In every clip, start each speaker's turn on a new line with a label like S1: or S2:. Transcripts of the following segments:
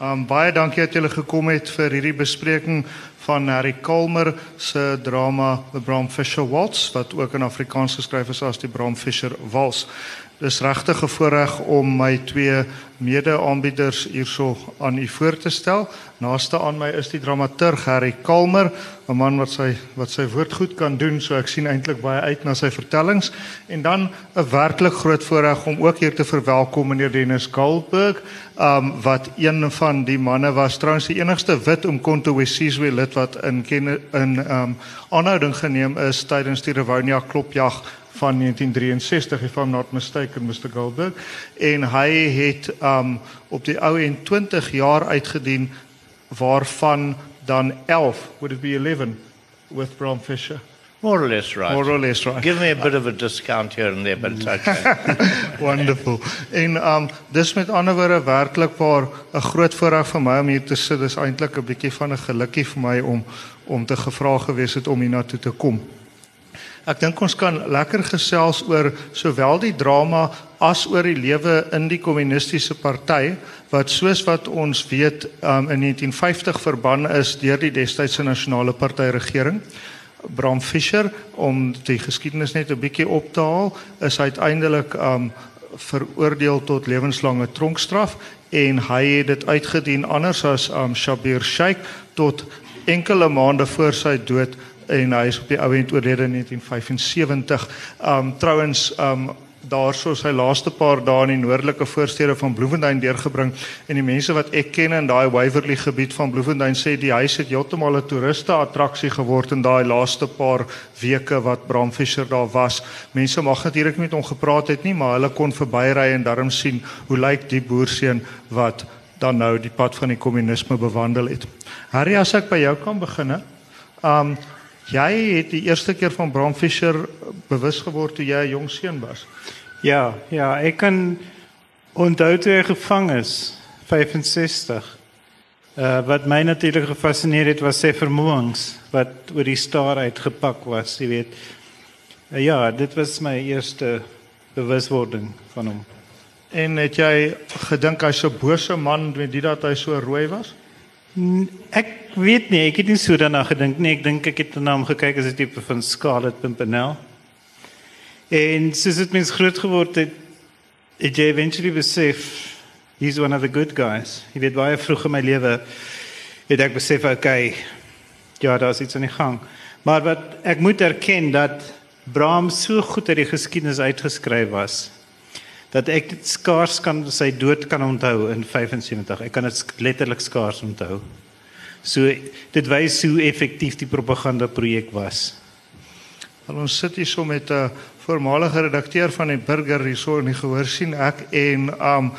S1: Um baie dankie dat julle gekom het vir hierdie bespreking van Harry Kalmer se drama The Bram Fisher Waltz wat ook in Afrikaans geskryf is as die Bram Fisher Wals. Dis regtig 'n voorreg om my twee mede-aanbieders hierso aan u voor te stel. Naaste aan my is die dramaturg Harry Kalmer, 'n man wat sy wat sy woord goed kan doen, so ek sien eintlik baie uit na sy vertellings. En dan 'n werklik groot voorreg om ook hier te verwelkom meneer Dennis Goldberg, um wat een van die manne was, trouens die enigste wit Umkhonto we Sizwe lid wat in in um aanhouding geneem is tydens die Rivonia klopjag van 1963 if I'm not mistaken Mr Goldberg en hy het um op die ou en 20 jaar uitgedien waarvan dan 11 would it be 11 with Bram Fisher
S2: More or less right.
S1: More or less right.
S2: Give me a bit of a discount here and there, but it's okay.
S1: Wonderful. En um dis met ander woorde werklik waar 'n groot voorreg vir my om hier te sit. Dis eintlik 'n bietjie van 'n gelukkie vir my om om te gevra gewees het om hiernatoe te kom. Ek dink ons kan lekker gesels oor sowel die drama as oor die lewe in die kommunistiese party wat soos wat ons weet um, in 1950 verban is deur die destydse nasionale party regering. Bram Fischer om die geskiedenis net 'n bietjie op te haal is uiteindelik um veroordeel tot lewenslange tronkstraf en hy het dit uitgedien anders as um Shabir Sheikh tot enkele maande voor sy dood en hy is op die ou end oorlede in 1975. Um trouens um daarso sy laaste paar dae in die noordelike voorstede van Bloemfontein deurgebring en die mense wat ek ken in daai Waverley gebied van Bloemfontein sê die huis het heeltemal 'n toeriste attraksie geword in daai laaste paar weke wat Bram Fischer daar was. Mense mag natuurlik nie met hom gepraat het nie, maar hulle kon verbyry en darm sien hoe lyk die boerseun wat dan nou die pad van die kommunisme bewandel het. Harry, as ek by jou kan begin, um Jy het die eerste keer van Bram Fischer bewus geword toe jy 'n jong seun was.
S3: Ja, ja, ek kan onthou toe hy gevang is 65. Uh wat my natuurlik gefassineer het was sy vermoëns wat oor die staar uitgepak was, jy weet. Uh, ja, dit was my eerste bewuswording van hom.
S1: En het jy gedink hy's so 'n bose man met dit dat hy so rooi was?
S3: Ek weet nie, ek het nie so daarna gedink nie. Ek dink ek het na hom gekyk as 'n tipe van Scarlet Pimpernel. En soos dit mens groot geword het, het jy eventually besef he's one of the good guys. Jy weet baie vroeg in my lewe het ek besef okay, ja, daar's iets aan die gang. Maar wat ek moet erken dat Bram so goed uit die geskiedenis uitgeskryf was dat ek skaars kan sy dood kan onthou in 75. Ek kan dit letterlik skaars onthou. So dit wys hoe effektief die propaganda projek was.
S1: Al ons sit hier so met 'n voormalige redakteur van die Burger hierso in die gehoor sien ek en um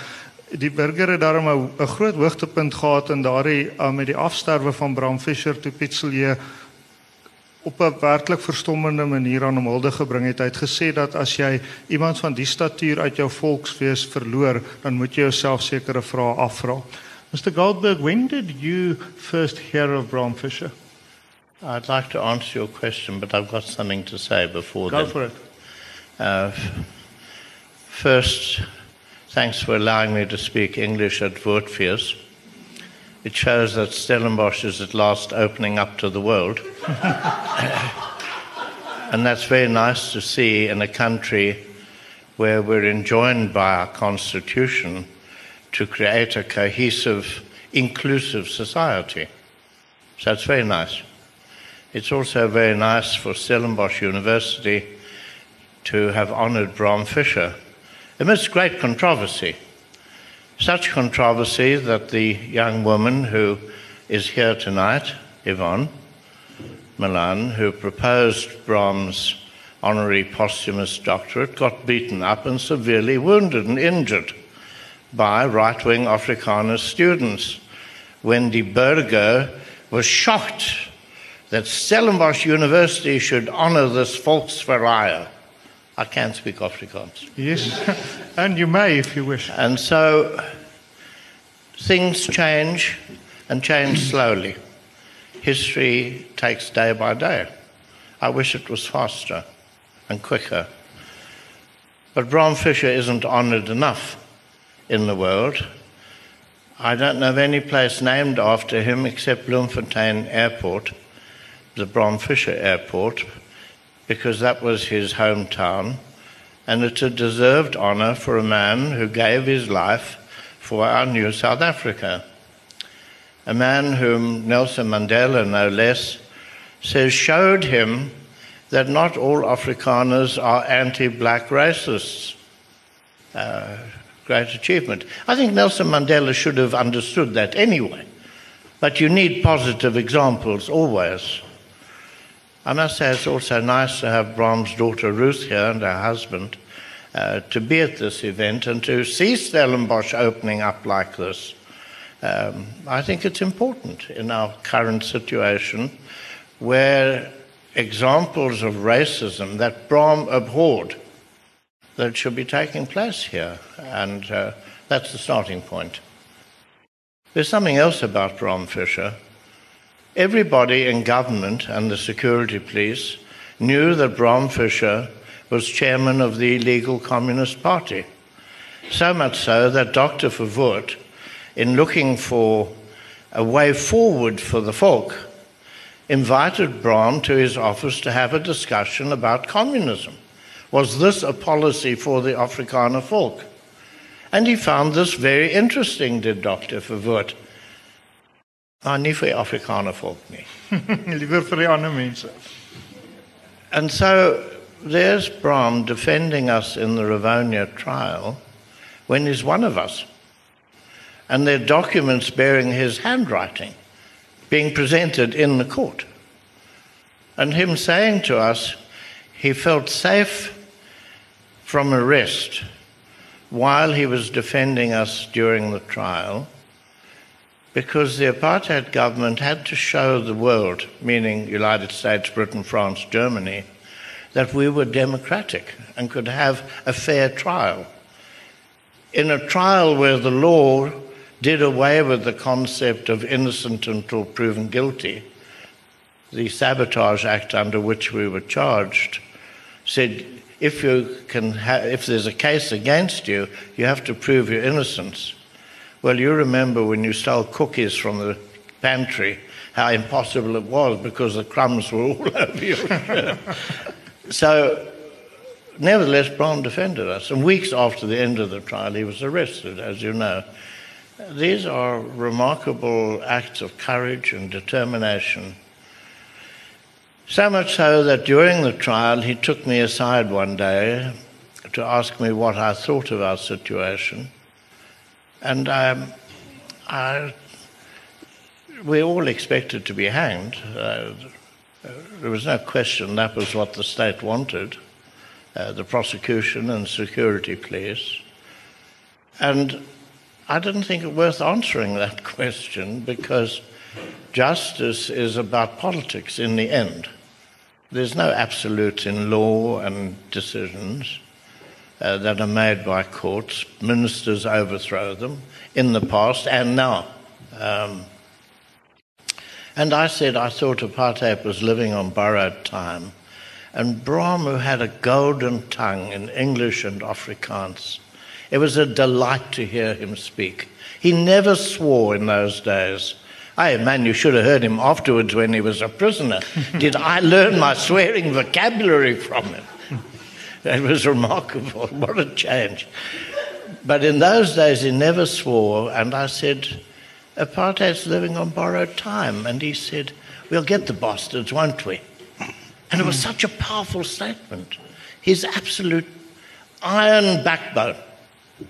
S1: die Burger het daarom 'n groot hoogtepunt gehad in daardie um, met die afsterwe van Bram Fischer toe Pietselier op 'n werklik verstommende manier aan hom hulde gebring het. Hy het gesê dat as jy iemand van die statuur uit jou volksfees verloor, dan moet jy jouself sekere vrae afvra. Mr. Goldberg, when did you first hear of Bram Fisher?
S2: I'd like to answer your question, but I've got something to say before
S1: Go
S2: then.
S1: for it.
S2: Uh, first, thanks for allowing me to speak English at Voortfees. It shows that Stellenbosch is at last opening up to the world. and that's very nice to see in a country where we're enjoined by our constitution to create a cohesive, inclusive society. So it's very nice. It's also very nice for Stellenbosch University to have honored Bram Fischer amidst great controversy. Such controversy that the young woman who is here tonight, Yvonne Milan, who proposed Bram's honorary posthumous doctorate, got beaten up and severely wounded and injured by right wing Afrikaner students. Wendy Berger was shocked that Stellenbosch University should honor this Volksverleiher. I can speak Afrikaans.
S1: Yes. and you may if you wish.
S2: And so things change and change slowly. History takes day by day. I wish it was faster and quicker. But Bram Fischer isn't honored enough in the world. I don't know of any place named after him except Bloemfontein Airport, the Bram Fischer Airport, because that was his hometown. And it's a deserved honor for a man who gave his life for our new South Africa. A man whom Nelson Mandela, no less, says showed him that not all Afrikaners are anti black racists. Uh, great achievement. I think Nelson Mandela should have understood that anyway. But you need positive examples always. I must say it's also nice to have Bram's daughter Ruth here and her husband uh, to be at this event and to see Stellenbosch opening up like this. Um, I think it's important in our current situation where examples of racism that Bram abhorred that should be taking place here. And uh, that's the starting point. There's something else about Bram Fischer. Everybody in government and the security police knew that Bram Fischer was chairman of the illegal Communist Party. So much so that Dr. Verwoerd, in looking for a way forward for the folk, invited Bram to his office to have a discussion about communism. Was this a policy for the Afrikaner folk? And he found this very interesting, did Dr. Verwoerd. Maar nie vir Afrikaner folk nie.
S1: Liewer vir die ander mense.
S2: And so there's Bram defending us in the Rivonia trial when he's one of us. And there are documents bearing his handwriting being presented in the court. And him saying to us he felt safe from arrest while he was defending us during the trial because the apartheid government had to show the world, meaning United States, Britain, France, Germany, that we were democratic and could have a fair trial. In a trial where the law did away with the concept of innocent until proven guilty, the Sabotage Act under which we were charged said if you can ha- if there's a case against you, you have to prove your innocence. Well, you remember when you stole cookies from the pantry, how impossible it was because the crumbs were all over your shirt. so, nevertheless, Bram defended us. And weeks after the end of the trial, he was arrested, as you know. These are remarkable acts of courage and determination so much so that during the trial, he took me aside one day to ask me what I thought of our situation. And um, I, we all expected to be hanged. Uh, there was no question that was what the state wanted uh, the prosecution and security police. And I didn't think it worth answering that question because justice is about politics in the end. There's no absolute in law and decisions uh, that are made by courts. Ministers overthrow them in the past and now. Um, and I said I thought apartheid was living on borrowed time. And Bram, who had a golden tongue in English and Afrikaans, it was a delight to hear him speak. He never swore in those days. Hey, man, you should have heard him afterwards when he was a prisoner. Did I learn my swearing vocabulary from him? It was remarkable. What a change. But in those days, he never swore, and I said, Apartheid's living on borrowed time. And he said, We'll get the bastards, won't we? And it was hmm. such a powerful statement. His absolute iron backbone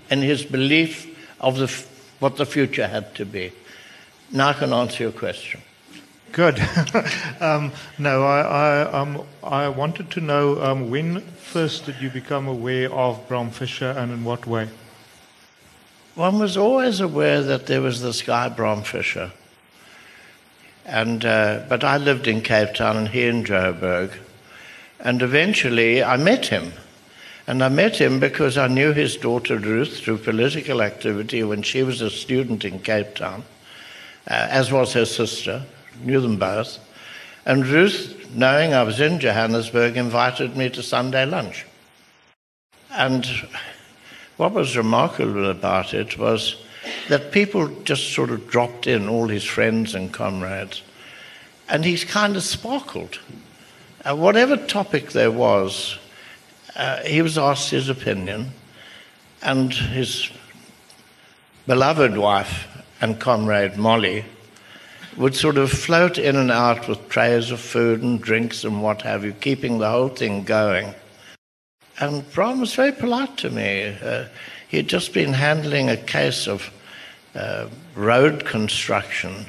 S2: and his belief of the, what the future had to be. Now I can answer your question.
S1: Good. um, no, I, I, um, I wanted to know um, when first did you become aware of Bram Fischer and in what way?
S2: One was always aware that there was this guy, Bram Fischer. And, uh, but I lived in Cape Town and he in Joburg. And eventually I met him. And I met him because I knew his daughter Ruth through political activity when she was a student in Cape Town uh, as was her sister, knew them both. And Ruth, knowing I was in Johannesburg, invited me to Sunday lunch. And what was remarkable about it was that people just sort of dropped in, all his friends and comrades, and he kind of sparkled. Uh, whatever topic there was, uh, he was asked his opinion, and his beloved wife and comrade Molly would sort of float in and out with trays of food and drinks and what have you, keeping the whole thing going. And Bram was very polite to me. Uh, he had just been handling a case of uh, road construction,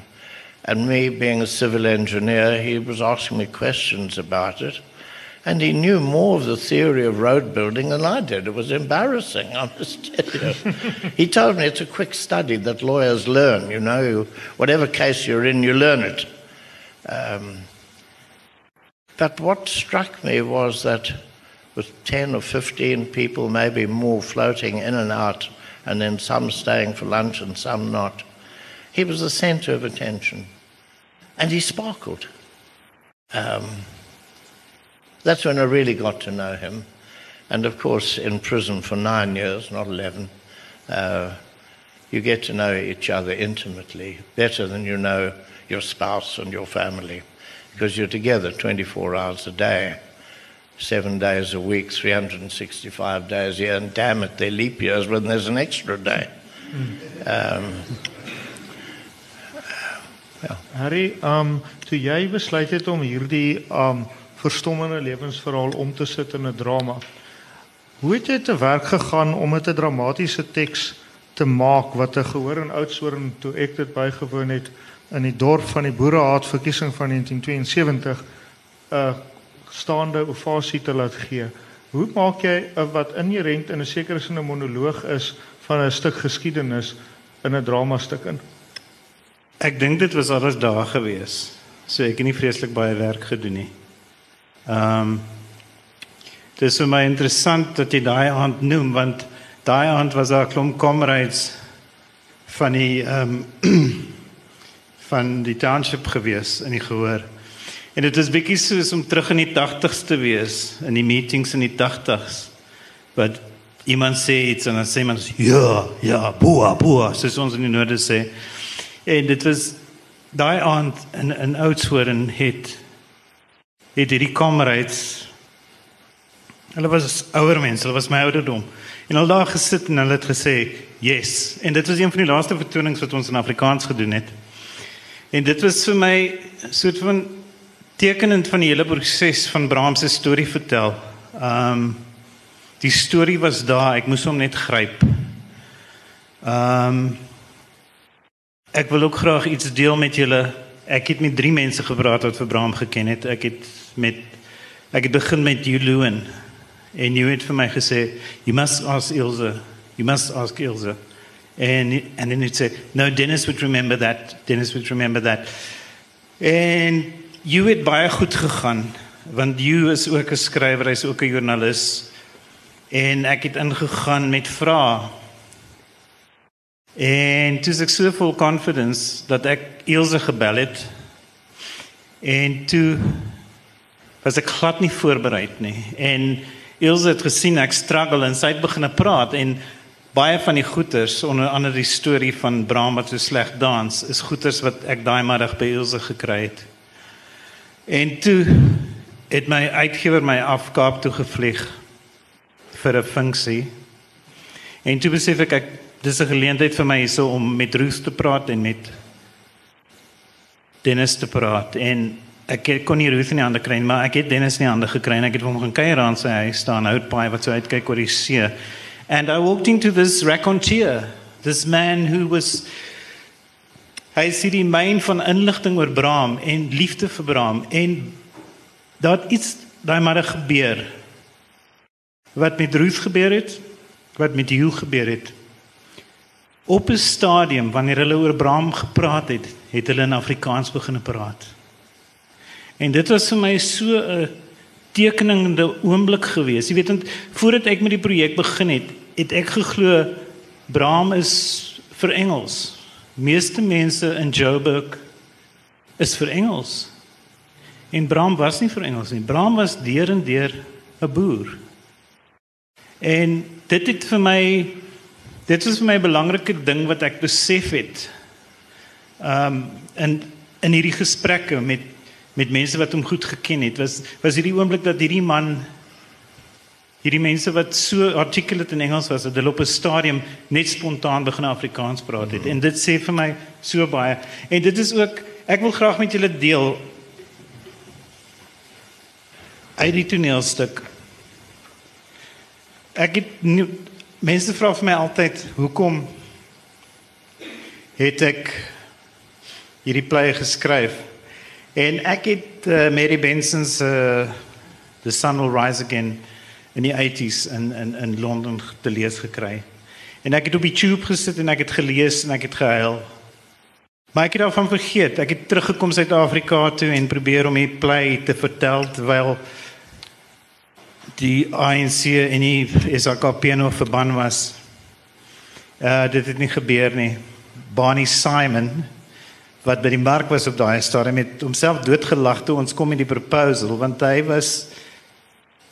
S2: and me being a civil engineer, he was asking me questions about it. And he knew more of the theory of road building than I did. It was embarrassing, I he told me it's a quick study that lawyers learn. You know, whatever case you're in, you learn it. Um, but what struck me was that with 10 or 15 people, maybe more, floating in and out, and then some staying for lunch and some not, he was the center of attention. And he sparkled. Um, that's when I really got to know him. And of course, in prison for nine years, not 11, uh, you get to know each other intimately, better than you know your spouse and your family, because you're together 24 hours a day, seven days a week, 365 days a year, and damn it, they're leap years when there's an extra day. Um,
S1: ja. Harry, um, toe jy besluit het om hierdie um verstommende lewensverhaal om te sit in 'n drama. Hoe het jy te werk gegaan om dit 'n dramatiese teks te maak wat 'n gehoor in Oudtshoorn toe ek dit bygewoon het in die dorp van die Boerehaat verkiesing van 1972 'n staande ovasie te laat gee. Hoe maak jy 'n wat inherënt in 'n sekere sin 'n monoloog is van 'n stuk geskiedenis in 'n drama stuk in?
S3: Ek dink dit was alles daar gewees. So ek het nie vreeslik baie werk gedoen nie. Ehm um, Dis vir my interessant dat jy daai aand noem want daai aand was daar 'n klomp comrades van die ehm um, van die township gewees in die gehoor. En dit is bietjie soos om terug in die 80's te wees, in die meetings in die 80's. Wat iemand sê iets en dan sê man ja, ja, boa, boa, soos ons in die noorde sê. En dit was daai aand in in Oudtshoorn het het hierdie kamerads hulle was ouer mense, hulle was my ouderdom. En hulle daar gesit en hulle het gesê, "Yes." En dit was een van die laaste vertonings wat ons in Afrikaans gedoen het. En dit was vir my soort van tekenend van die hele proses van Brahms se storie vertel. Ehm um, die storie was daar, ek moes hom net gryp. Ehm um, ek wil ook graag iets deel met julle. Ek het met drie mense gepraat wat vir Brahms geken het. Ek het met ek het begin met Juloon en jy het vir my gesê you must ask Ilse you must ask Ilse. And and then it said no Dennis would remember that Dennis would remember that. En jy het baie goed gegaan want jy is ook 'n skrywer hy's ook 'n joernalis. En ek het ingegaan met vrae. En toe ek so vol confidence dat ek Ilse gebel het. En toe was ek glad nie voorberei nie. En Ilse het gesien ek struggle en sy het begin praat en baie van die goeters onder andere die storie van Bram wat so sleg dans is goeters wat ek daai middag by Ilse gekry het. En toe het my uitgewer my af Kaap toe gevlieg vir 'n funksie. En toe besef ek ek dis 'n geleentheid vir my hierso om met Ruth te praat en met Dennis te praat en ek kon nie Ruth in die hande kry nie, maar ek het Dennis in die hande gekry en ek het hom gaan kuier aan sy huis staan, hout paai wat so uitkyk oor die see. And I walked into this raconteur, this man who was hy sê die myn van inligting oor Braam en liefde vir Braam en dat iets daai maar gebeur. Wat met Ruth gebeur het, wat met Hugh gebeur het. Op 'n stadium wanneer hulle oor Braam gepraat het, het hulle in Afrikaans begin praat. En dit was vir my so 'n tekenende oomblik geweest. Jy weet want voordat ek met die projek begin het, het ek geglo Braam is vir Engels. Meeste mense in Joburg is vir Engels. En Braam was nie vir Engels nie. Braam was deur en deur 'n boer. En dit het vir my dit is vir my 'n belangrike ding wat ek besef het. Ehm um, in in hierdie gesprekke met met mense wat hom goed geken het, was was hierdie oomblik dat hierdie man hierdie mense wat so articulate in Engels was, dat hulle op 'n stadium net spontaan begin Afrikaans praat het. En dit sê vir my so baie. En dit is ook ek wil graag met julle deel uit die toneelstuk. Ek het nie, mense vra vir my altyd hoekom het ek hierdie play geskryf? En ek het uh, Mary Benson se uh, The Sun Will Rise Again in die 80s in in in Londen te lees gekry. En ek het op die tube gesit en ek het gelees en ek het gehuil. Maar ek het daarvan vergeet. Ek het teruggekom Suid-Afrika toe en probeer om die play te vertel terwyl die ANC en die SAKP nog verban was. Uh dit het nie gebeur nie. Barney Simon wat by die mark was op daai stadium het homself doodgelag toe ons kom met die proposal want hy was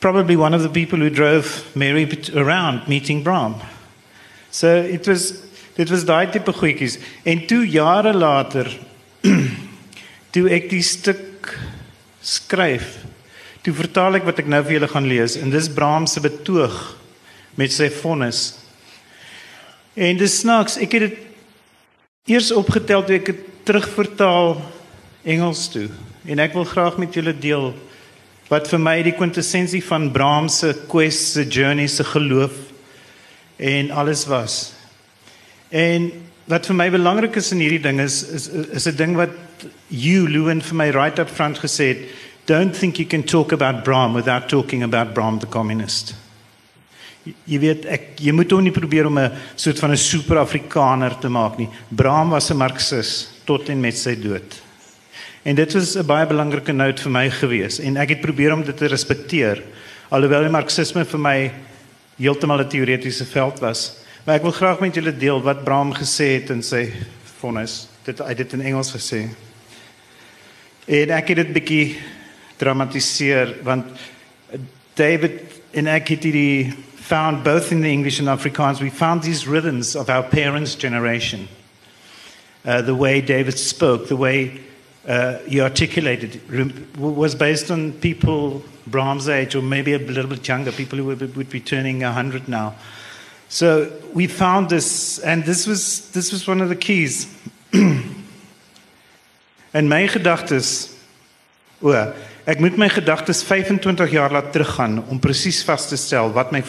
S3: probably one of the people who drove Mary around meeting Brahm. So it was dit was daai tipe goedjies en toe jare later toe ek die stuk skryf toe vertaal ek wat ek nou vir julle gaan lees en dis Brahm se betoog met sy vonnis. En dis snaaks, ek het dit eers opgetel toe ek dit terugvertaal Engels toe en ek wil graag met julle deel wat vir my die kwintessensie van Brahm se quest se journey se geloof en alles was. En wat vir my belangrik is in hierdie ding is is is 'n ding wat you Lewin vir my right up front gesê het, don't think you can talk about Brahm without talking about Brahm the communist. Jy weet ek jy moet hom nie probeer om 'n soort van 'n super Afrikaner te maak nie. Brahm was 'n marxist tot en met sy dood. En dit was 'n baie belangrike noot vir my gewees en ek het probeer om dit te respekteer alhoewel die marxisme vir my heeltemal 'n teoretiese veld was. Maar ek wil graag met julle deel wat Brahm gesê het in sy vonnis. Dit uit dit in Engels gesê. En ek het dit bietjie dramatiseer want David en ek het hierdie found both in the English and Afrikaans we found these rhythms of our parents generation uh, the way David spoke, the way uh, he articulated, was based on people Bram's age, or maybe a little bit younger, people who would, be turning 100 now. So we found this, and this was, this was one of the keys. en my gedagtes, o, ek moet my gedagtes 25 jaar laat teruggaan om presies vas te stel wat my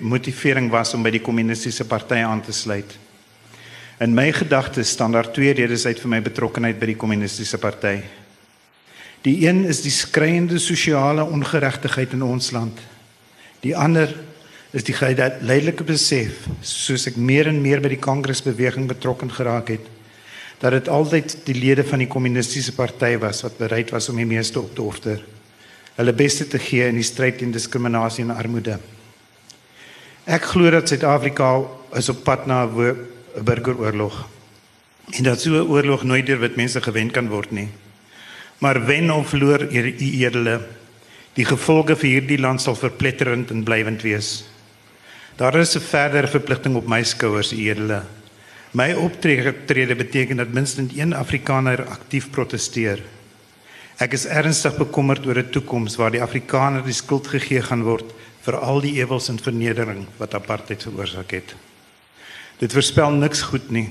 S3: motivering was om by die kommunistiese party aan te sluit. In my gedagtes staan daar twee redes uit vir my betrokkeheid by die kommunistiese party. Die een is die skreiende sosiale ongeregtigheid in ons land. Die ander is die leidelike besef, soos ek meer en meer by die kongresbeweging betrokke geraak het, dat dit altyd die lede van die kommunistiese party was wat bereid was om die meeste op te offer, hulle beste te gee in die stryd teen diskriminasie en armoede. Ek glo dat Suid-Afrika is op pad na 'n 'n burgeroorlog. En dat so 'n oorlog nooit deur wit mense gewen kan word nie. Maar wen of verloor u edele, die gevolge vir hierdie land sal verpletterend en blywend wees. Daar is 'n verdere verpligting op my skouers, edele. My optrede beteken dat minstens een Afrikaner aktief proteseer. Ek is ernstig bekommerd oor 'n toekoms waar die Afrikaner die skuld gegee gaan word vir al die ewels en vernedering wat apartheid veroorsaak het. Dit voorspel niks goed nie.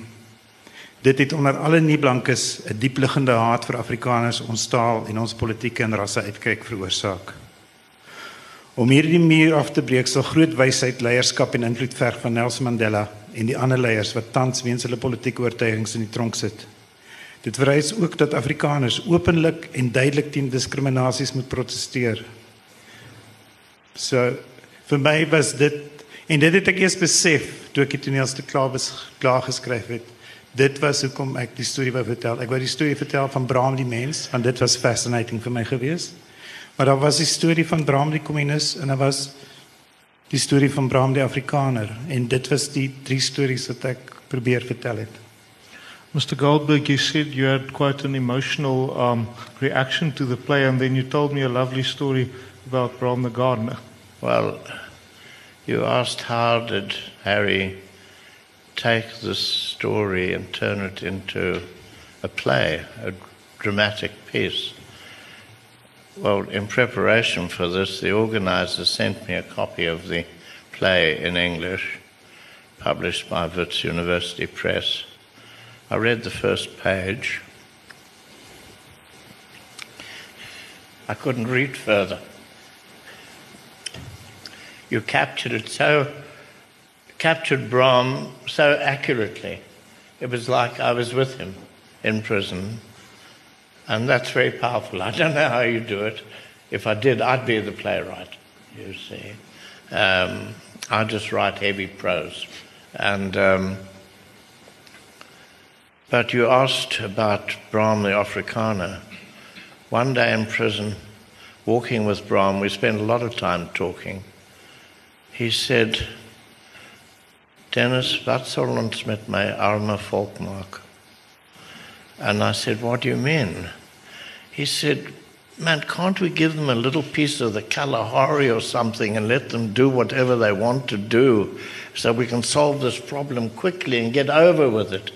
S3: Dit het onder alle nie blankes 'n diepliggende haat vir Afrikaners, ons taal en ons politieke en rasse uitkyk veroorsaak. Om hierdie muur af te breek sal groot wysheid, leierskap en invloed verg van Nelson Mandela en die ander leiers wat tans weens hulle politieke oortuigings in die tronk sit. Dit vereis ook dat Afrikaners openlik en duidelik teen diskriminasies moet proteseer. So vir my was dit En dit het ek eers besef toe ek die toneelstuk klaar was klaar geskryf het. Dit was hoekom ek die storie wou vertel. Ek wou die storie vertel van Bram die mens, want dit was fascinating vir my gewees. Maar daar was die storie van Bram die kommunis en daar was die storie van Bram die Afrikaner en dit was die drie stories wat ek probeer vertel het.
S1: Mr. Goldberg, you said you had quite an emotional um, reaction to the play, and then you told me a lovely story about Bram the gardener.
S2: Well, You asked how did Harry take this story and turn it into a play, a dramatic piece. Well, in preparation for this, the organizer sent me a copy of the play in English, published by Wits University Press. I read the first page. I couldn't read further. You captured it so, captured Bram so accurately. It was like I was with him in prison. And that's very powerful. I don't know how you do it. If I did, I'd be the playwright, you see. Um, I just write heavy prose. And, um, but you asked about Bram the Afrikaner. One day in prison, walking with Bram, we spent a lot of time talking. He said, Denis, zal ons met my arme volk maak? And I said, What do you mean? He said, Man, can't we give them a little piece of the Kalahari or something and let them do whatever they want to do so we can solve this problem quickly and get over with it?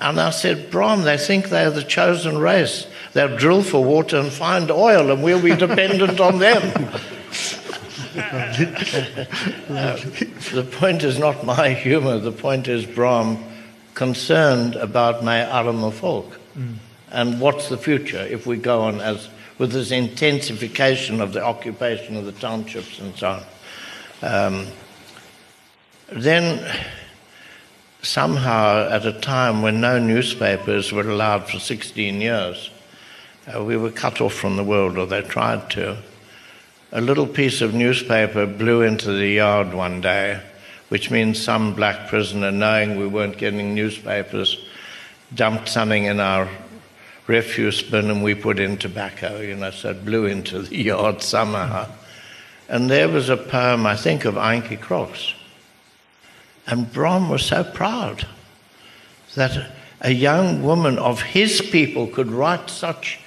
S2: And I said, Bram, they think they're the chosen race. They'll drill for water and find oil, and we'll be dependent on them. uh, the point is not my humor, the point is Bram concerned about my Arama folk. Mm. And what's the future if we go on as with this intensification of the occupation of the townships and so on? Um, then somehow, at a time when no newspapers were allowed for 16 years, uh, we were cut off from the world, or they tried to. A little piece of newspaper blew into the yard one day which means some black prisoner, knowing we weren't getting newspapers, dumped something in our refuse bin and we put in tobacco, you know, so it blew into the yard somehow. And there was a poem, I think, of Antjie Krog. And Bram was so proud that a young woman of his people could write such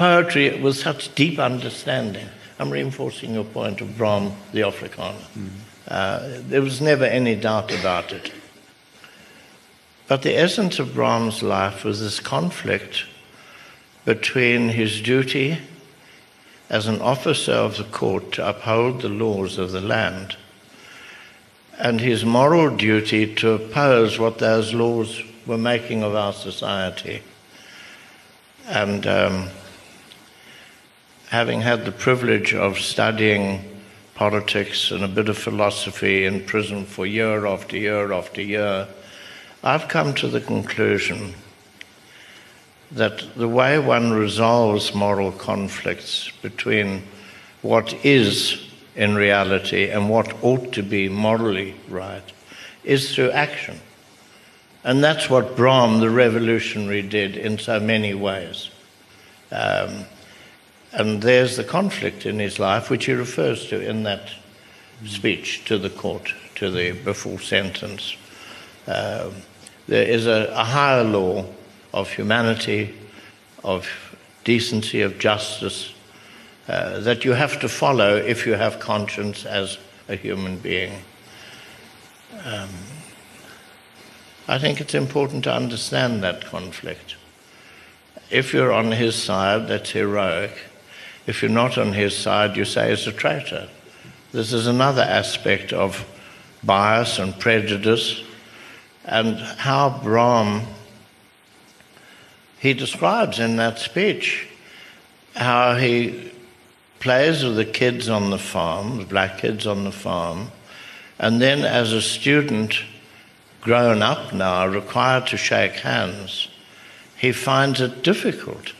S2: poetry with such deep understanding. I'm reinforcing your point of Bram, the Afrikaner. Mm-hmm. Uh, there was never any doubt about it. But the essence of Bram's life was this conflict between his duty as an officer of the court to uphold the laws of the land and his moral duty to oppose what those laws were making of our society. And um, having had the privilege of studying politics and a bit of philosophy in prison for year after year after year, I've come to the conclusion that the way one resolves moral conflicts between what is in reality and what ought to be morally right is through action. And that's what Bram, the revolutionary, did in so many ways. Um, and there's the conflict in his life, which he refers to in that speech to the court, to the before sentence. Uh, there is a, a higher law of humanity, of decency, of justice, uh, that you have to follow if you have conscience as a human being. Um, I think it's important to understand that conflict. If you're on his side, that's heroic. If you're not on his side, you say he's a traitor. This is another aspect of bias and prejudice, and how Bram, he describes in that speech how he plays with the kids on the farm, the black kids on the farm, and then as a student, grown up now, required to shake hands, he finds it difficult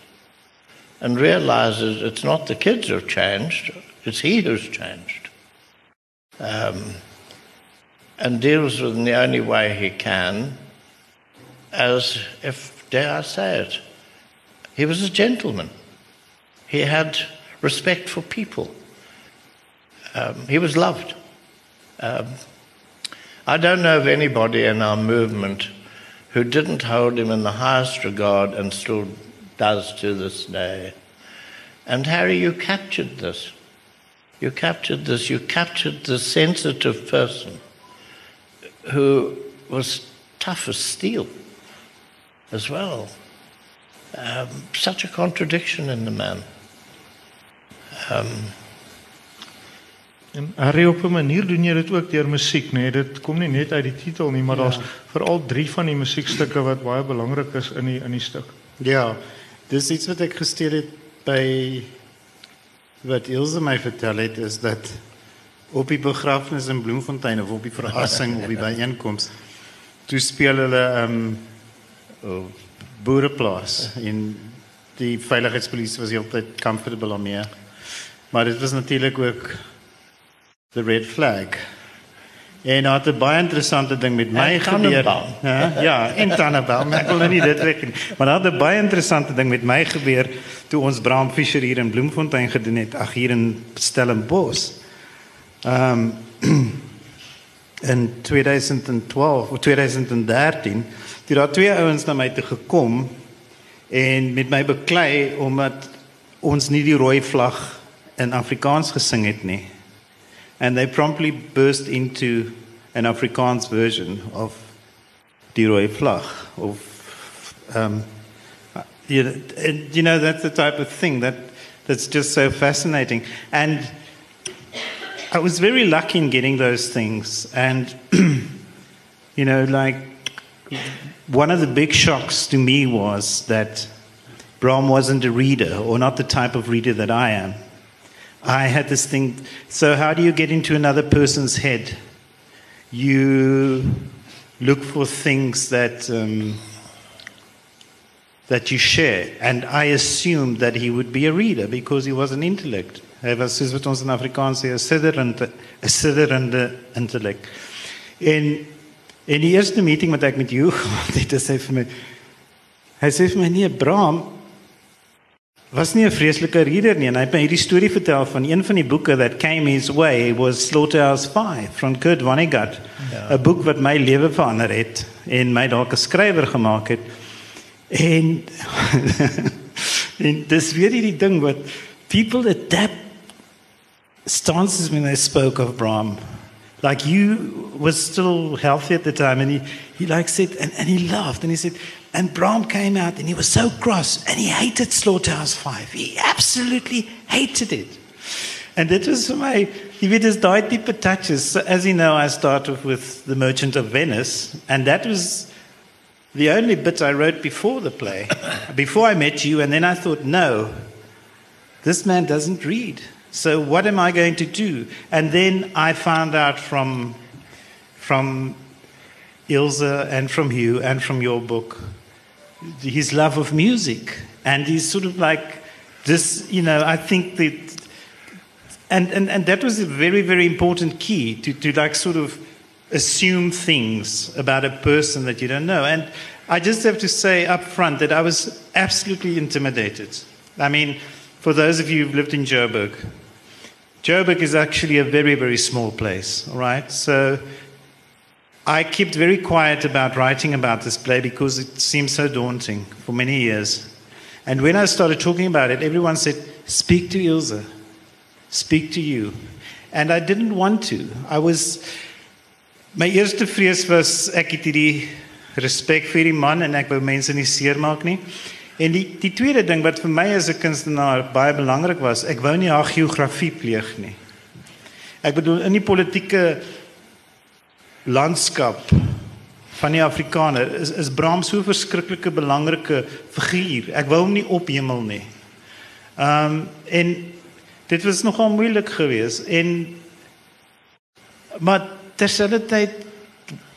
S2: and realizes it's not the kids who've changed, it's he who's changed. Um, and deals with in the only way he can, as if, dare I say it, he was a gentleman. He had respect for people. Um, he was loved. Um, I don't know of anybody in our movement who didn't hold him in the highest regard and still does to this day. And Harry, you captured this. You captured this. You captured the sensitive person who was tough as steel as well. Um, such a contradiction in the man. Um,
S1: En Harry op 'n manier doen jy dit ook deur musiek, nê? Nee, dit kom nie net uit die titel nie, maar ja. daar's veral drie van die musiekstukke wat baie belangrik is in die in die stuk.
S3: Ja. Dis iets wat ek gesteel het by wat Ilse my vertel het is dat op die begrafnis in Bloemfontein of op die verrassing of die byeenkoms toe speel hulle ehm um, boereplaas in die veiligheidspolisie was heeltyd comfortable om meer. Maar dit was natuurlik ook the red flag. En nou het 'n baie interessante ding met my gebeur. Ja, ja, in Tannenbaum. Ek wil nou nie dit reken nie. Maar daar het 'n baie interessante ding met my gebeur toe ons Bram Fischer hier in Bloemfontein gedoen het, ag hier in Stellenbosch. Ehm um, in 2012 of 2013 het daar twee ouens na my toe gekom en met my beklei omdat ons nie die rooi vlag in Afrikaans gesing het nie. And they promptly burst into an Afrikaans version of Die Rooi Vlag of um you know, you know that's the type of thing that that's just so fascinating and I was very lucky in getting those things and you know like one of the big shocks to me was that Bram wasn't a reader, or not the type of reader that I am. I had this thing. So, how do you get into another person's head? You look for things that um, that you share, and I assumed that he would be a reader because he was an intellect. Hy was soos wat ons in Afrikaans sê 'n sidderende 'n sidderende intellek. En in die eerste meeting wat ek met jou gehad het, het vir my hy sê vir my nee, Bram was nie 'n vreeslike reader nie en hy het my hierdie storie vertel van een van die boeke that came his way was Slaughterhouse 5 van Kurt Vonnegut. Ja. 'n Boek wat my lewe verander het en my dalk 'n skrywer gemaak het. En en dis weer hierdie ding wat people adapt stances when they spoke of Brahm. Like you was still healthy at the time and he, he like said and, and he laughed and he said and Bram came out and he was so cross and he hated Slaughterhouse 5. He absolutely hated it. And that was my, he weet his daai tipe touches. So as you know, I started with The Merchant of Venice and that was the only bit I wrote before the play, before I met you and then I thought, no, this man doesn't read. So what am I going to do? And then I found out from from Ilse and from you and from your book his love of music. And he's sort of like this you know i think that and and, and that was a very very important key to, to like sort of assume things about a person that you don't know. And i just have to say up front that i was absolutely intimidated. I mean for those of you who've lived in joburg joburg is actually a very very small place all right? So I kept very quiet about writing about this play because it seemed so daunting for many years. And when I started talking about it, everyone said, Speak to Ilse, speak to you. And I didn't want to. I was. My eerste vrees was ek het hierdie respek vir die man en ek wou mense nie seermaak nie. En die die tweede ding wat vir my as 'n kunstenaar baie belangrik was, ek wou nie haar geografie pleeg nie. Ek bedoel in die politieke landskap van die Afrikaner is is Bram so verskriklike belangrike figuur. Ek wou hom nie ophemel nie. Ehm um, en dit was nogal moeilik geweest en maar terselfdertyd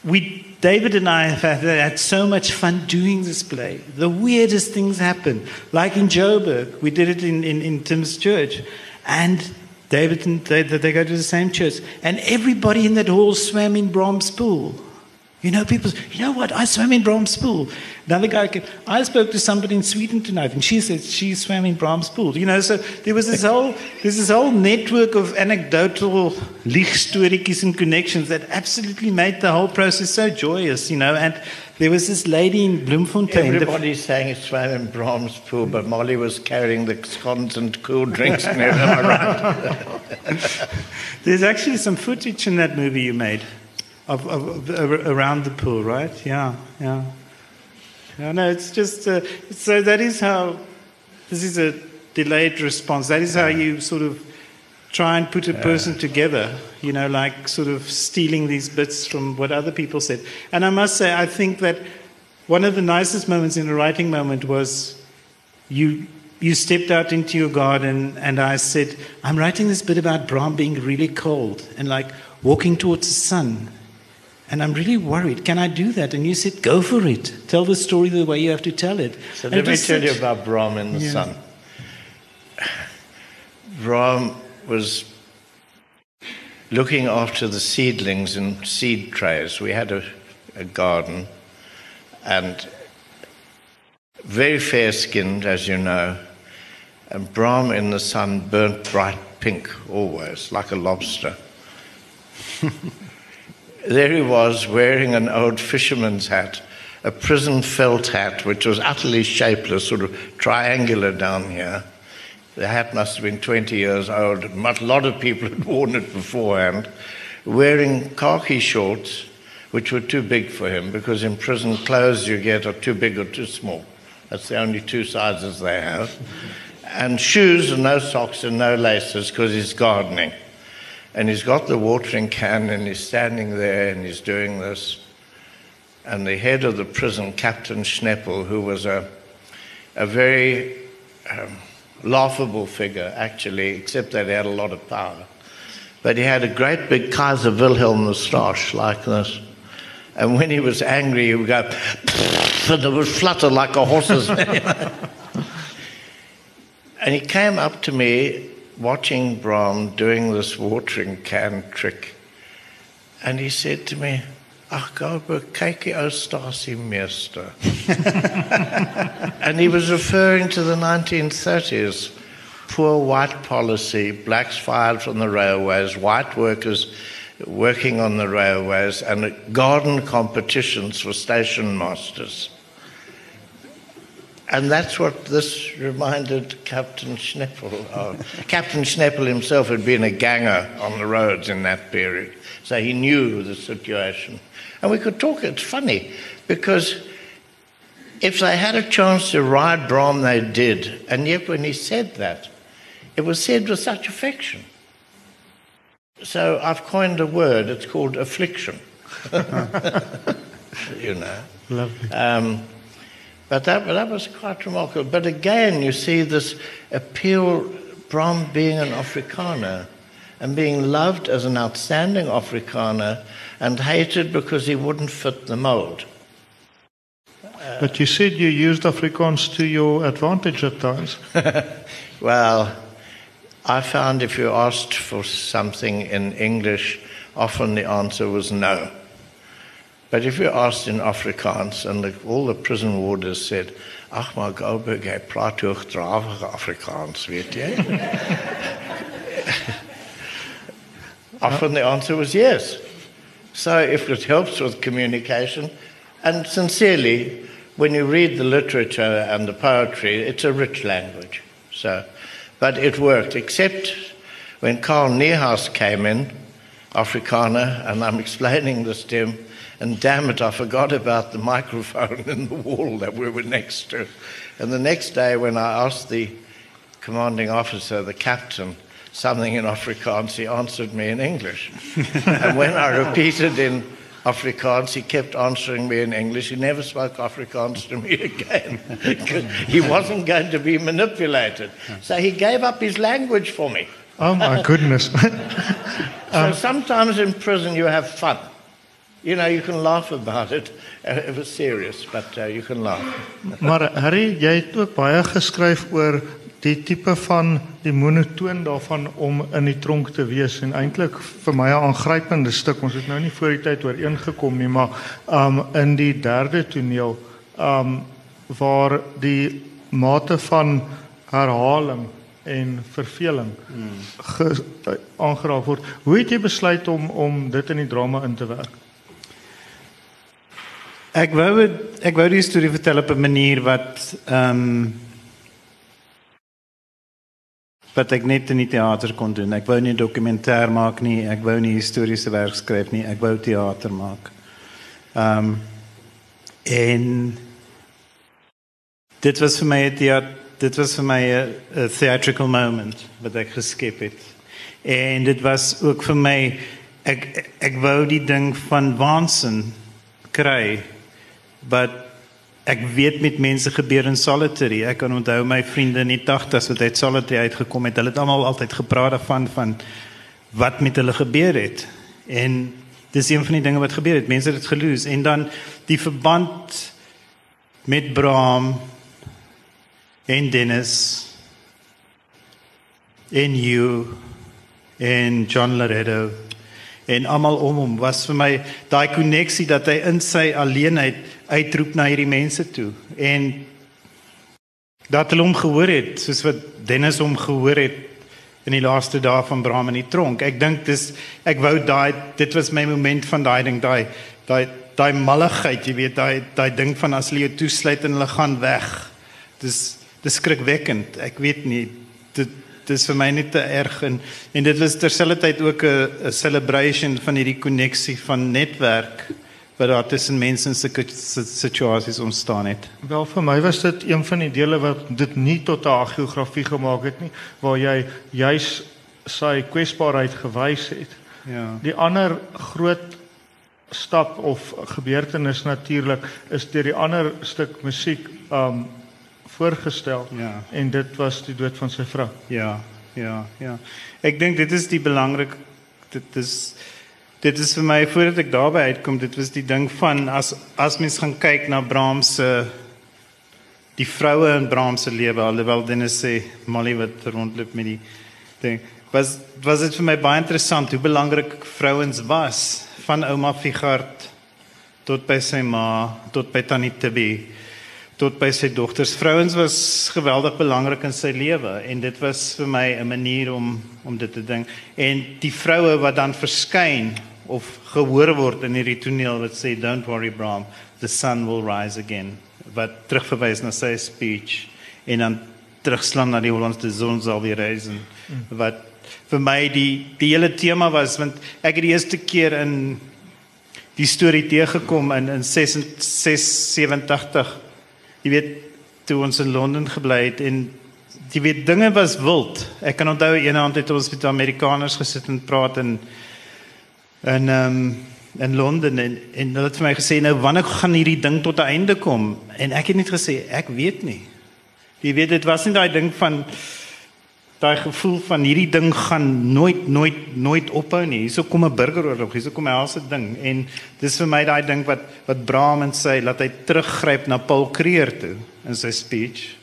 S3: we David and I have had so much fun doing this play. The weirdest things happen. Like in Joburg, we did it in, in, in Tim's church. And David and they, they go to the same church. And everybody in that hall swam in Bram's pool. You know, people, you know what? I swam in Bram's pool. Another guy came, I spoke to somebody in Sweden tonight, and she said she swam in Bram's pool. You know, so there was this whole, there's this whole network of anecdotal lichtstories and connections that absolutely made the whole process so joyous, you know. And there was this lady in Bloemfontein.
S2: Everybody's sang it's in Bram's pool, but Molly was carrying the scones and cool drinks. Am I right?
S3: There's actually some footage in that movie you made. of, of, of around the pool, right? Yeah, yeah. Yeah, no, it's just uh, so that is how this is a delayed response. That is how you sort of try and put a person together, you know, like sort of stealing these bits from what other people said. And I must say, I think that one of the nicest moments in the writing moment was you you stepped out into your garden and I said, I'm writing this bit about Bram being really cold and like walking towards the sun. And I'm really worried. Can I do that? And you said, Go for it. Tell the story the way you have to tell it.
S2: So
S3: And
S2: let me tell you about Bram and the
S3: Yeah.
S2: sun. Bram was looking after the seedlings in seed trays. We had a, a garden and very fair skinned, as you know, and Bram in the sun burnt bright pink always, like a lobster. there he was wearing an old fisherman's hat, a prison felt hat, which was utterly shapeless, sort of triangular down here. The hat must have been 20 years old. A lot of people had worn it beforehand. Wearing khaki shorts, which were too big for him, because in prison clothes you get are too big or too small. That's the only two sizes they have. And shoes and no socks and no laces because he's gardening. And he's got the watering can and he's standing there and he's doing this. And the head of the prison, Captain Schneppel, who was a, a very um, laughable figure, actually, except that he had a lot of power. But he had a great big Kaiser Wilhelm moustache like this. And when he was angry, he would go, and it would flutter like a horse's. and he came up to me watching Brahm doing this watering can trick. And he said to me, Ach, jy ou stasie meester. and he was referring to the 1930s. Poor white policy, blacks fired from the railways, white workers working on the railways, and garden competitions for station masters. And that's what this reminded Captain Schneppel of. Captain Schneppel himself had been a ganger on the roads in that period, so he knew the situation. And we could talk, it's funny, because if they had a chance to ride Bram, they did. And yet, when he said that, it was said with such affection. So I've coined a word, it's called affliction. you know.
S3: Lovely.
S2: Um, but that, that was quite remarkable. But again, you see this appeal, from being an Afrikaner and being loved as an outstanding Afrikaner and hated because he wouldn't fit the mold.
S1: Uh, but you said you used Afrikaans to your advantage at times.
S2: Well, I found if you asked for something in English, often the answer was no. But if you asked in Afrikaans, and all the prison warders said, Ach, maar Goldberg, hy praat hoogdravige Afrikaans, weet jy? often the answer was yes. So if it helps with communication, and sincerely, when you read the literature and the poetry, it's a rich language. So, but it worked, except when Carl Niehaus came in, Afrikaner, and I'm explaining this to him, and damn it, I forgot about the microphone in the wall that we were next to. And the next day, when I asked the commanding officer, the captain, something in Afrikaans, he answered me in English. and when I repeated in Afrikaans, he kept answering me in English. He never spoke Afrikaans to me again. he wasn't going to be manipulated. So he gave up his language for me.
S1: Oh my goodness.
S2: So um, sometimes in prison you have fun. You know, you can laugh about it. Uh, It was serious, but uh, you can laugh.
S1: maar Harry, jy het ook baie geskryf oor die tipe van die monotoon daarvan om in die tronk te wees en eintlik vir my 'n aangrypende stuk. Ons het nou nie voor die tyd ooreengekom nie, maar um in die derde toneel um waar die mate van herhaling en verveling ge- uh, aangeraak word. Hoe het jy besluit om om dit in die drama in te werk?
S3: Ek wou het- ek wou die storie vertel op 'n manier wat ehm wat ek net in die teater kon doen. Ek wou nie dokumentêr maak nie, ek wou nie historiese werk skryf nie, ek wou teater maak. Ehm um, en dit was vir my 'n teater dit was vir my 'n theatrical moment wat ek geskep het. En dit was ook vir my ek ek wou die ding van waansin kry. But ek weet met mense gebeur in solitary. Ek kan onthou my vriende in die 80s wat uit solitary uitgekom het. Hulle het almal altyd gepraat daarvan van wat met hulle gebeur het. En dis een van die dinge wat gebeur het. Mense het dit geloos en dan die verband met Bram en Dennis en you en John Laredo en almal om hom was vir my daai koneksie dat hy in sy alleenheid uitroep na hierdie mense toe en dat hulle hom gehoor het soos wat Dennis hom gehoor het in die laaste dae van Bram in die tronk. Ek dink dis ek wou daai dit was my moment van daai ding daai daai daai malligheid jy weet daai daai ding van as hulle jou toesluit en hulle gaan weg. Dis dis skrikwekkend. Ek weet nie dit dis vir my net te erg en en dit was terselfdertyd ook 'n celebration van hierdie koneksie van netwerk wat daar tussen mense in sulke situasies ontstaan het.
S1: Wel vir my was dit een van die dele wat dit nie tot 'n geografie gemaak het nie waar jy juis sy kwesbaarheid gewys het. Ja. Die ander groot stap of gebeurtenis natuurlik is deur die ander stuk musiek um voorgestel. Ja. En dit was die dood van sy vrou.
S3: Ja. Ja, ja. Ek dink dit is die belangrik dit is dit is vir my voordat ek daarby uitkom, dit was die ding van as as mens gaan kyk na Brahms se die vroue in Brahms se lewe, alhoewel dinge sê Molly wat rondloop met die ding. Was was dit vir my baie interessant hoe belangrik vrouens was van ouma Figart tot by sy ma, tot by Tannie Tibby tot by sy dogters. Vrouens was geweldig belangrik in sy lewe en dit was vir my 'n manier om om dit te ding. En die vroue wat dan verskyn of gehoor word in hierdie toneel wat sê don't worry Bram, the sun will rise again. Wat terugverwys na sy speech en dan terugslaan na die Hollandse son sal weer rise en wat vir my die die hele tema was want ek het die eerste keer in die storie teëgekom in in 86 jy weet toe ons in Londen gebly het en jy weet dinge was wild. Ek kan onthou eendag het ons met Amerikaners gesit en praat en en ehm um, in Londen en en hulle het vir my gesê nou wanneer gaan hierdie ding tot 'n einde kom? En ek het net gesê ek weet nie. Jy weet dit was nie daai ding van daai gevoel van hierdie ding gaan nooit nooit nooit ophou nie. Hierso kom 'n burgeroorlog, hierso kom 'n helse ding en dis vir my daai ding wat wat Bram en sê laat hy teruggryp na Paul Creer toe in sy speech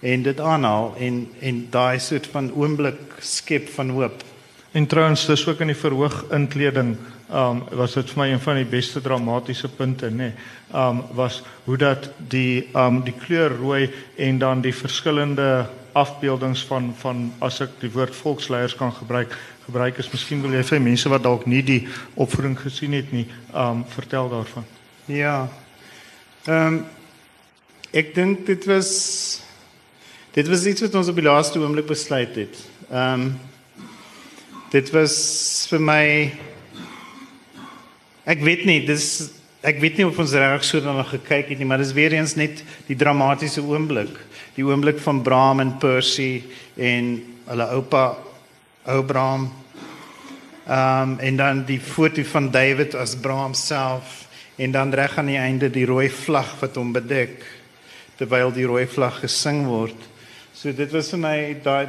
S3: en dit aanhaal en en daai soort van oomblik skep van hoop.
S1: En trouens dis ook in die verhoog inkleding um was dit vir my een van die beste dramatiese punte nê. Nee. Um was hoe dat die um die kleur rooi en dan die verskillende afbeeldings van van as ek die woord volksleiers kan gebruik gebruik is miskien wil jy vir mense wat dalk nie die opvoering gesien het nie um vertel daarvan.
S3: Ja. Ehm um, ek dink dit was dit was iets wat ons op die laaste oomblik besluit het. Ehm um, dit was vir my ek weet nie dis ek weet nie of ons reg so daarna gekyk het nie, maar dis weer eens net die dramatiese oomblik die oomblik van Bram en Percy en hulle oupa Abraham. Ehm um, en dan die foto van David as Bram self en dan reg aan die einde die rooi vlag wat hom bedek terwyl die rooi vlag gesing word. So dit was vir my daai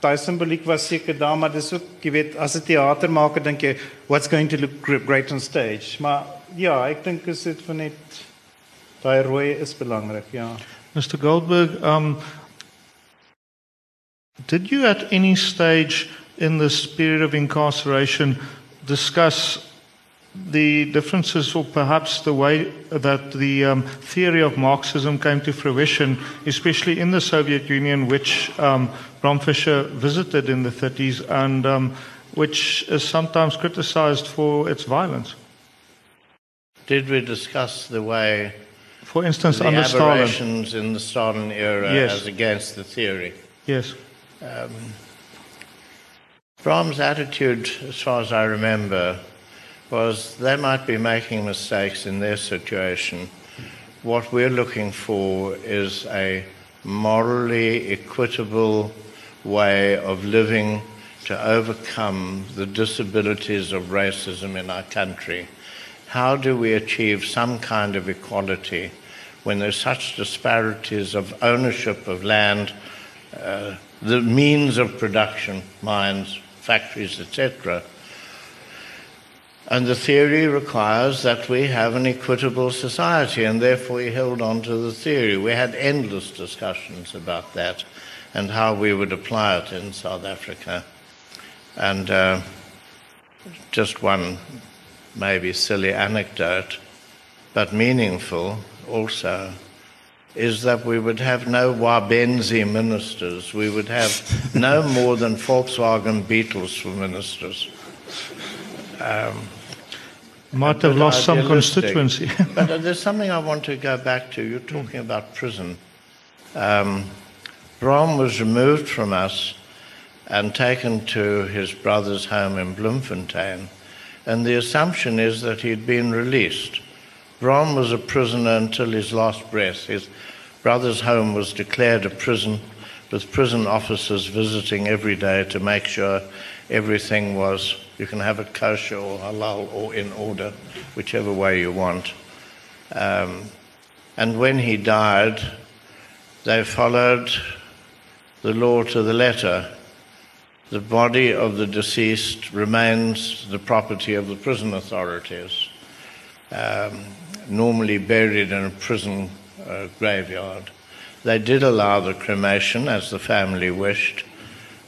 S3: daai simboliek was seker daar maar dis ook jy weet as 'n teatermaker dink jy what's going to look great on stage. Maar ja, ek dink is dit vir net daai rooi is belangrik, ja.
S1: Mr. Goldberg, um, did you at any stage in this period of incarceration discuss the differences or perhaps the way that the um, theory of Marxism came to fruition, especially in the Soviet Union, which um, Bram Fischer visited in the 30s and um, which is sometimes criticized for its violence?
S2: Did we discuss the way
S1: for instance,
S2: the
S1: under
S2: aberrations Stalin. in the Stalin era
S1: yes.
S2: as against the theory.
S1: Yes.
S2: Um, Bram's attitude, as far as I remember, was they might be making mistakes in their situation. What we're looking for is a morally equitable way of living to overcome the disabilities of racism in our country. How do we achieve some kind of equality when there's such disparities of ownership of land, uh, the means of production, mines, factories, etc.? And the theory requires that we have an equitable society, and therefore he held on to the theory. We had endless discussions about that and how we would apply it in South Africa. And uh, just one maybe silly anecdote, but meaningful also, is that we would have no Wabenzi ministers. We would have no more than Volkswagen Beetles for ministers. Um,
S1: Might have lost some constituency.
S2: but uh, there's something I want to go back to. You're talking about prison. Um, Bram was removed from us and taken to his brother's home in Bloemfontein, and the assumption is that he'd been released. Bram was a prisoner until his last breath. His brother's home was declared a prison, with prison officers visiting every day to make sure everything was, you can have it kosher or halal or in order, whichever way you want. Um, and when he died, they followed the law to the letter. The body of the deceased remains the property of the prison authorities, um, normally buried in a prison uh, graveyard. They did allow the cremation as the family wished,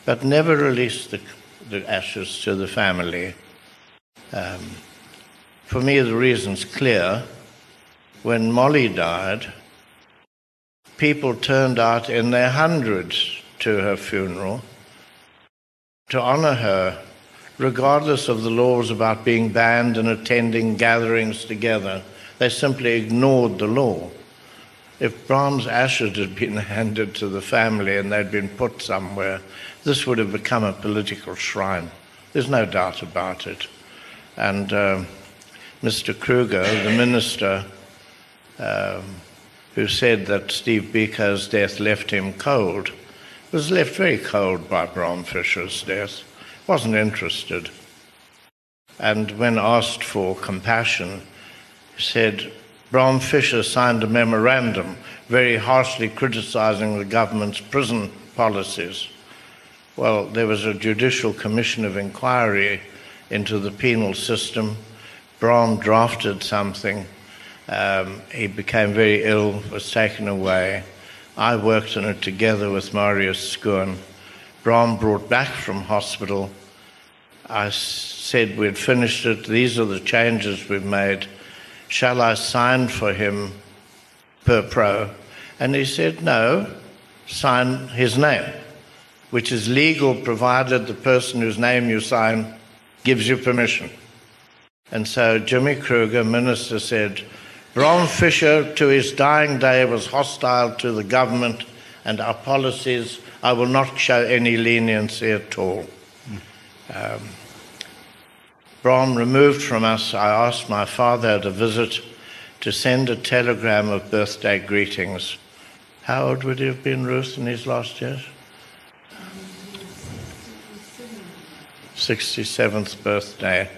S2: but never released the, the ashes to the family. Um, for me, the reason's clear. When Molly died, people turned out in their hundreds to her funeral to honor her, regardless of the laws about being banned and attending gatherings together. They simply ignored the law. If Bram's ashes had been handed to the family and they'd been put somewhere, this would have become a political shrine. There's no doubt about it. And uh, Mr. Kruger, the minister, um, who said that Steve Biko's death left him cold, was left very cold by Bram Fischer's death, wasn't interested. And when asked for compassion, said Bram Fischer signed a memorandum very harshly criticizing the government's prison policies. Well, there was a judicial commission of inquiry into the penal system. Bram drafted something. Um, he became very ill, was taken away. I worked on it together with Marius Schoon. Bram brought back from hospital. I said we'd finished it. These are the changes we've made. Shall I sign for him per pro? And he said, no, sign his name, which is legal provided the person whose name you sign gives you permission. And so Jimmy Kruger, minister, said, Bram Fischer, to his dying day, was hostile to the government and our policies. I will not show any leniency at all. Um, Bram removed from us, I asked my father at a visit to send a telegram of birthday greetings. How old would he have been, Ruth, in his last years? 67th birthday.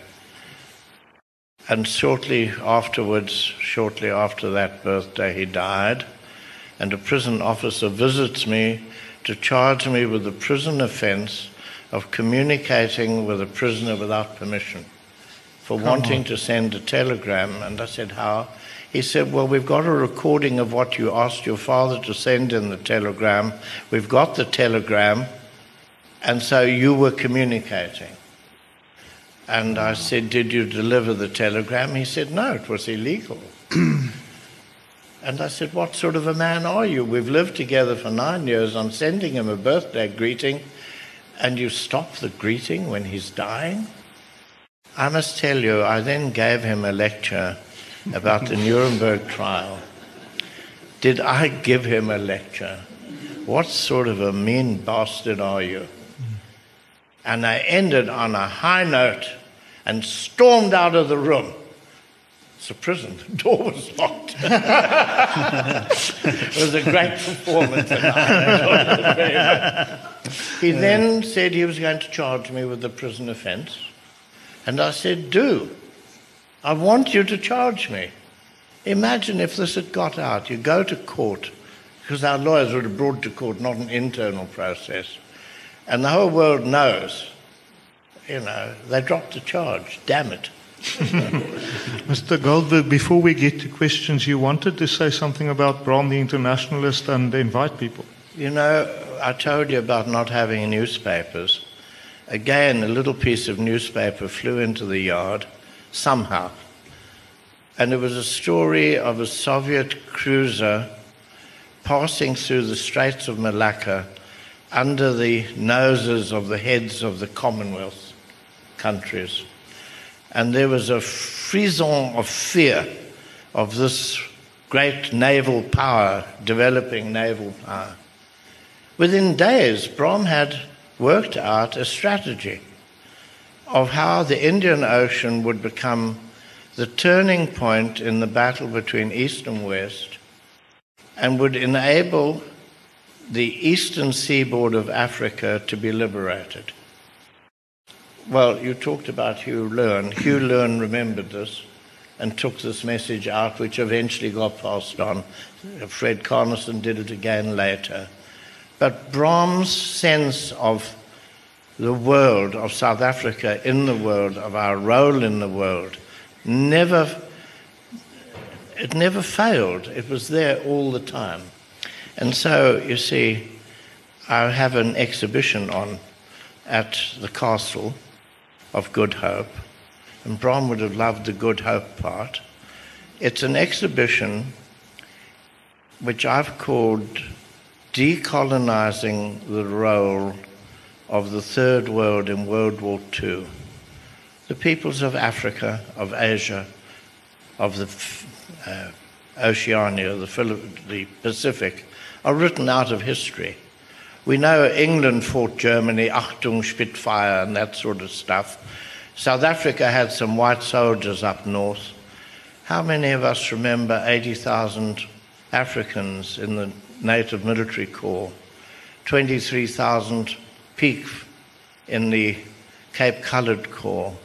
S2: And shortly afterwards, shortly after that birthday, he died. And a prison officer visits me to charge me with the prison offense of communicating with a prisoner without permission for wanting to send a telegram. And I said, How? He said, Well, we've got a recording of what you asked your father to send in the telegram. We've got the telegram. And so you were communicating. And I said, Did you deliver the telegram? He said, No, it was illegal. and I said, What sort of a man are you? We've lived together for nine years. I'm sending him a birthday greeting, and you stop the greeting when he's dying? I must tell you, I then gave him a lecture about the Nuremberg trial. Did I give him a lecture? What sort of a mean bastard are you? And I ended on a high note and stormed out of the room. It's a prison. The door was locked. it was a great performance. And I enjoyed it. He then said he was going to charge me with the prison offence. And I said, Do. I want you to charge me. Imagine if this had got out. You go to court, because our lawyers would have brought to court, not an internal process. And the whole world knows, you know, they dropped the charge. Damn it.
S1: Mr. Goldberg, before we get to questions, you wanted to say something about Bram the Internationalist and invite people.
S2: You know, I told you about not having newspapers. Again, a little piece of newspaper flew into the yard somehow. And it was a story of a Soviet cruiser passing through the Straits of Malacca under the noses of the heads of the Commonwealth countries. And there was a frisson of fear of this great naval power, developing naval power. Within days, Bram had worked out a strategy of how the Indian Ocean would become the turning point in the battle between East and West and would enable the eastern seaboard of Africa to be liberated. Well, you talked about Hugh Lewin. Hugh Lewin remembered this and took this message out, which eventually got passed on. Fred Carneson did it again later. But Bram's sense of the world, of South Africa in the world, of our role in the world, never, it never failed. It was there all the time. And so, you see, I have an exhibition on at the castle of Good Hope, and Bram would have loved the Good Hope part. It's an exhibition which I've called Decolonizing the Role of the Third World in World War II the peoples of Africa, of Asia, of the uh, Oceania, the, the Pacific, are written out of history. We know England fought Germany, Achtung, Spitfire, and that sort of stuff. South Africa had some white soldiers up north. How many of us remember 80,000 Africans in the native military corps, 23,000 peak in the Cape Coloured Corps,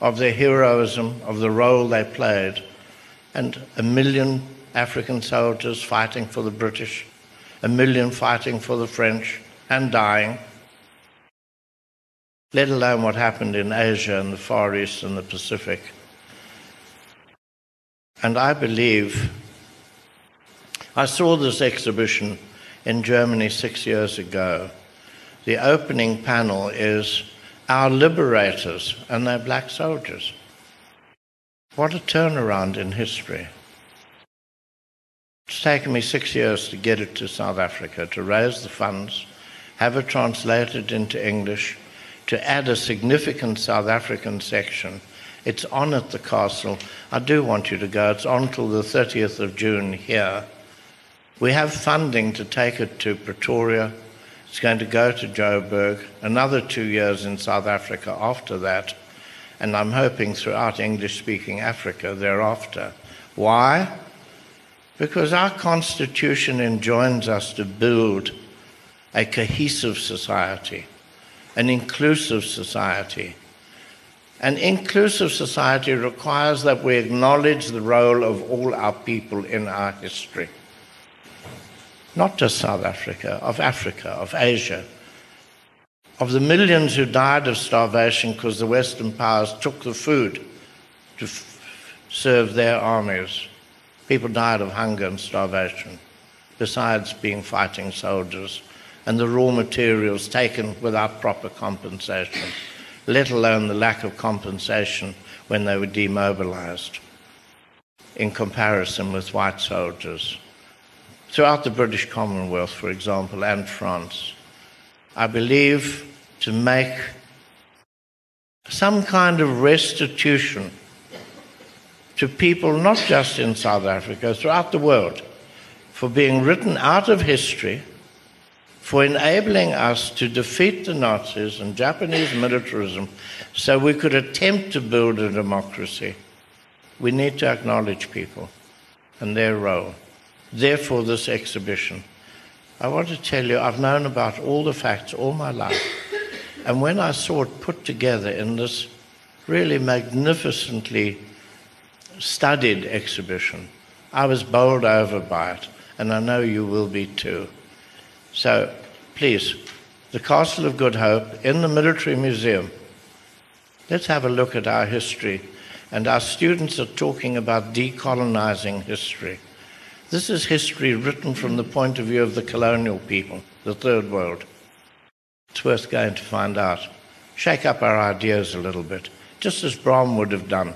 S2: of their heroism, of the role they played, and a million African soldiers fighting for the British, a million fighting for the French and dying, let alone what happened in Asia and the Far East and the Pacific. And I believe I saw this exhibition in Germany six years ago. The opening panel is our liberators, and they're black soldiers. What a turnaround in history. It's taken me six years to get it to South Africa, to raise the funds, have it translated into English, to add a significant South African section. It's on at the castle. I do want you to go. It's on till the 30th of June here. We have funding to take it to Pretoria, it's going to go to Joburg, another two years in South Africa after that, and I'm hoping throughout English speaking Africa thereafter. Why? Because our Constitution enjoins us to build a cohesive society, an inclusive society. An inclusive society requires that we acknowledge the role of all our people in our history not just South Africa, of Africa, of Asia, of the millions who died of starvation because the Western powers took the food to f- serve their armies. People died of hunger and starvation, besides being fighting soldiers, and the raw materials taken without proper compensation, let alone the lack of compensation when they were demobilized in comparison with white soldiers. Throughout the British Commonwealth, for example, and France, I believe to make some kind of restitution to people, not just in South Africa, throughout the world, for being written out of history, for enabling us to defeat the Nazis and Japanese militarism so we could attempt to build a democracy. We need to acknowledge people and their role. Therefore, this exhibition. I want to tell you, I've known about all the facts all my life. And when I saw it put together in this really magnificently studied exhibition, I was bowled over by it, and I know you will be too. So, please, the Castle of Good Hope in the Military Museum. Let's have a look at our history. And our students are talking about decolonizing history. This is history written from the point of view of the colonial people, the Third World. It's worth going to find out. Shake up our ideas a little bit, just as Bram would have done.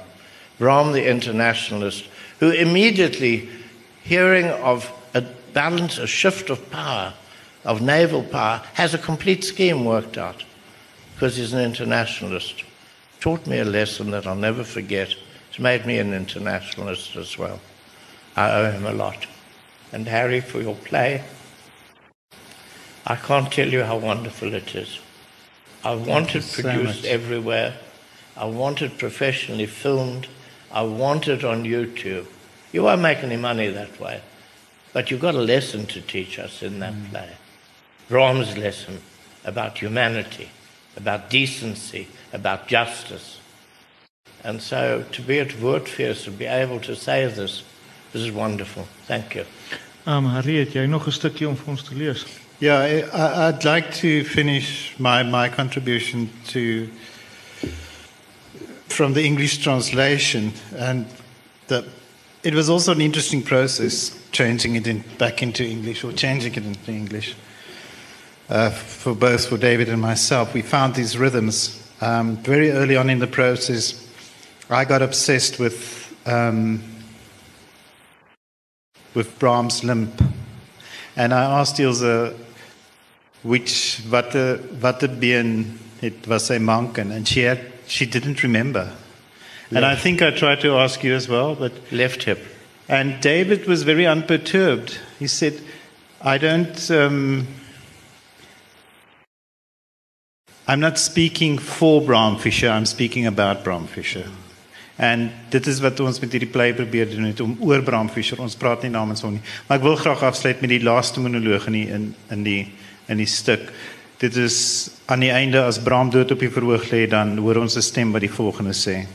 S2: Bram, the internationalist, who immediately, hearing of a balance, a shift of power, of naval power, has a complete scheme worked out because he's an internationalist. Taught me a lesson that I'll never forget. It's made me an internationalist as well. I owe him a lot. And Harry, for your play, I can't tell you how wonderful it is. I want it produced
S3: much.
S2: everywhere. I want it professionally filmed. I want it on YouTube. You won't make any money that way. But you've got a lesson to teach us in that play. Bram's lesson about humanity, about decency, about justice. And so to be at Woordfees and be able to say this, this is wonderful. Thank you.
S1: Um Harry, het jy nog 'n stukkie om vir ons te lees?
S3: Yeah, I, I- I'd like to finish my, my contribution to from the English translation, and the, it was also an interesting process changing it in, back into English or changing it into English. Uh, for both for David and myself, we found these rhythms um, very early on in the process. I got obsessed with um, with Bram's limp. And I asked Ilse which watter watter been it was a manken and she had she didn't remember. And I think I tried to ask you as well, but
S2: Left hip.
S3: and David was very unperturbed. He said, "I don't. Um, I'm not speaking for Bram Fischer, I'm speaking about Bram Fischer." En dit is wat ons met hierdie play probeer doen het om oor Bram Fischer. Ons praat nie namens hom nie. Maar ek wil graag afsluit met die laaste monoloog in die, in in die in die stuk. Dit is aan die einde as Bram dood op die verhoog lê dan hoor ons 'n stem wat die volgende sê.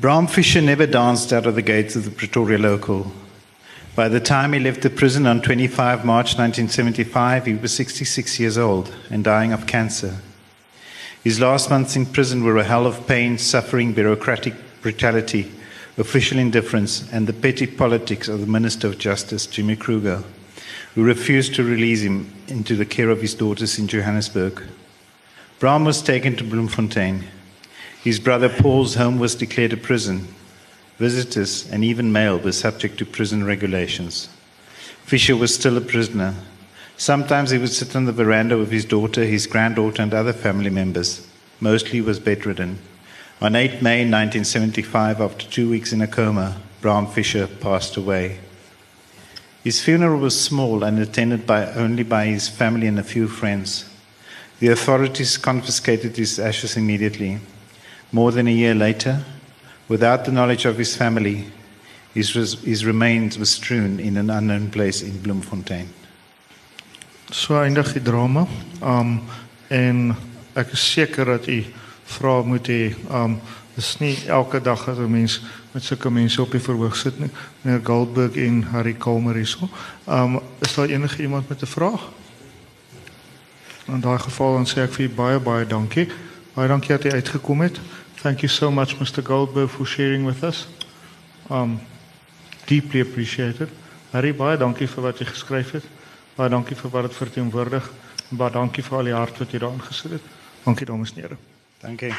S3: Bram Fischer never danced out of the gates of the Pretoria local. By the time he left the prison on 25 March 1975, he was 66 years old and dying of cancer. His last months in prison were a hell of pain, suffering, bureaucratic brutality, official indifference, and the petty politics of the Minister of Justice, Jimmy Kruger, who refused to release him into the care of his daughters in Johannesburg. Bram was taken to Bloemfontein. His brother Paul's home was declared a prison. Visitors and even mail were subject to prison regulations. Fischer was still a prisoner. Sometimes he would sit on the veranda with his daughter, his granddaughter, and other family members. Mostly was bedridden. On 8 May 1975, after two weeks in a coma, Bram Fischer passed away. His funeral was small and attended by, only by his family and a few friends. The authorities confiscated his ashes immediately. More than a year later, without the knowledge of his family, his, res- his remains were strewn in an unknown place in Bloemfontein.
S1: So eindig die drama. Um en ek is seker dat u vra moet hê. Um dis nie elke dag dat 'n mens met sulke mense op die verhoog sit nie. Meneer Goldberg en Harry Kalmer hierso. Um is daar enige iemand met 'n vraag? In daai geval dan sê ek vir u baie baie dankie. Baie dankie dat u uitgekom het. Thank you so much Mr Goldberg for sharing with us. Um deeply appreciated. Harry baie dankie vir wat jy geskryf het. Baie dankie vir wat dit verteenwoordig. En baie dankie vir al die hart wat jy daarin gesit het. Dankie dames en here.
S3: Dank je.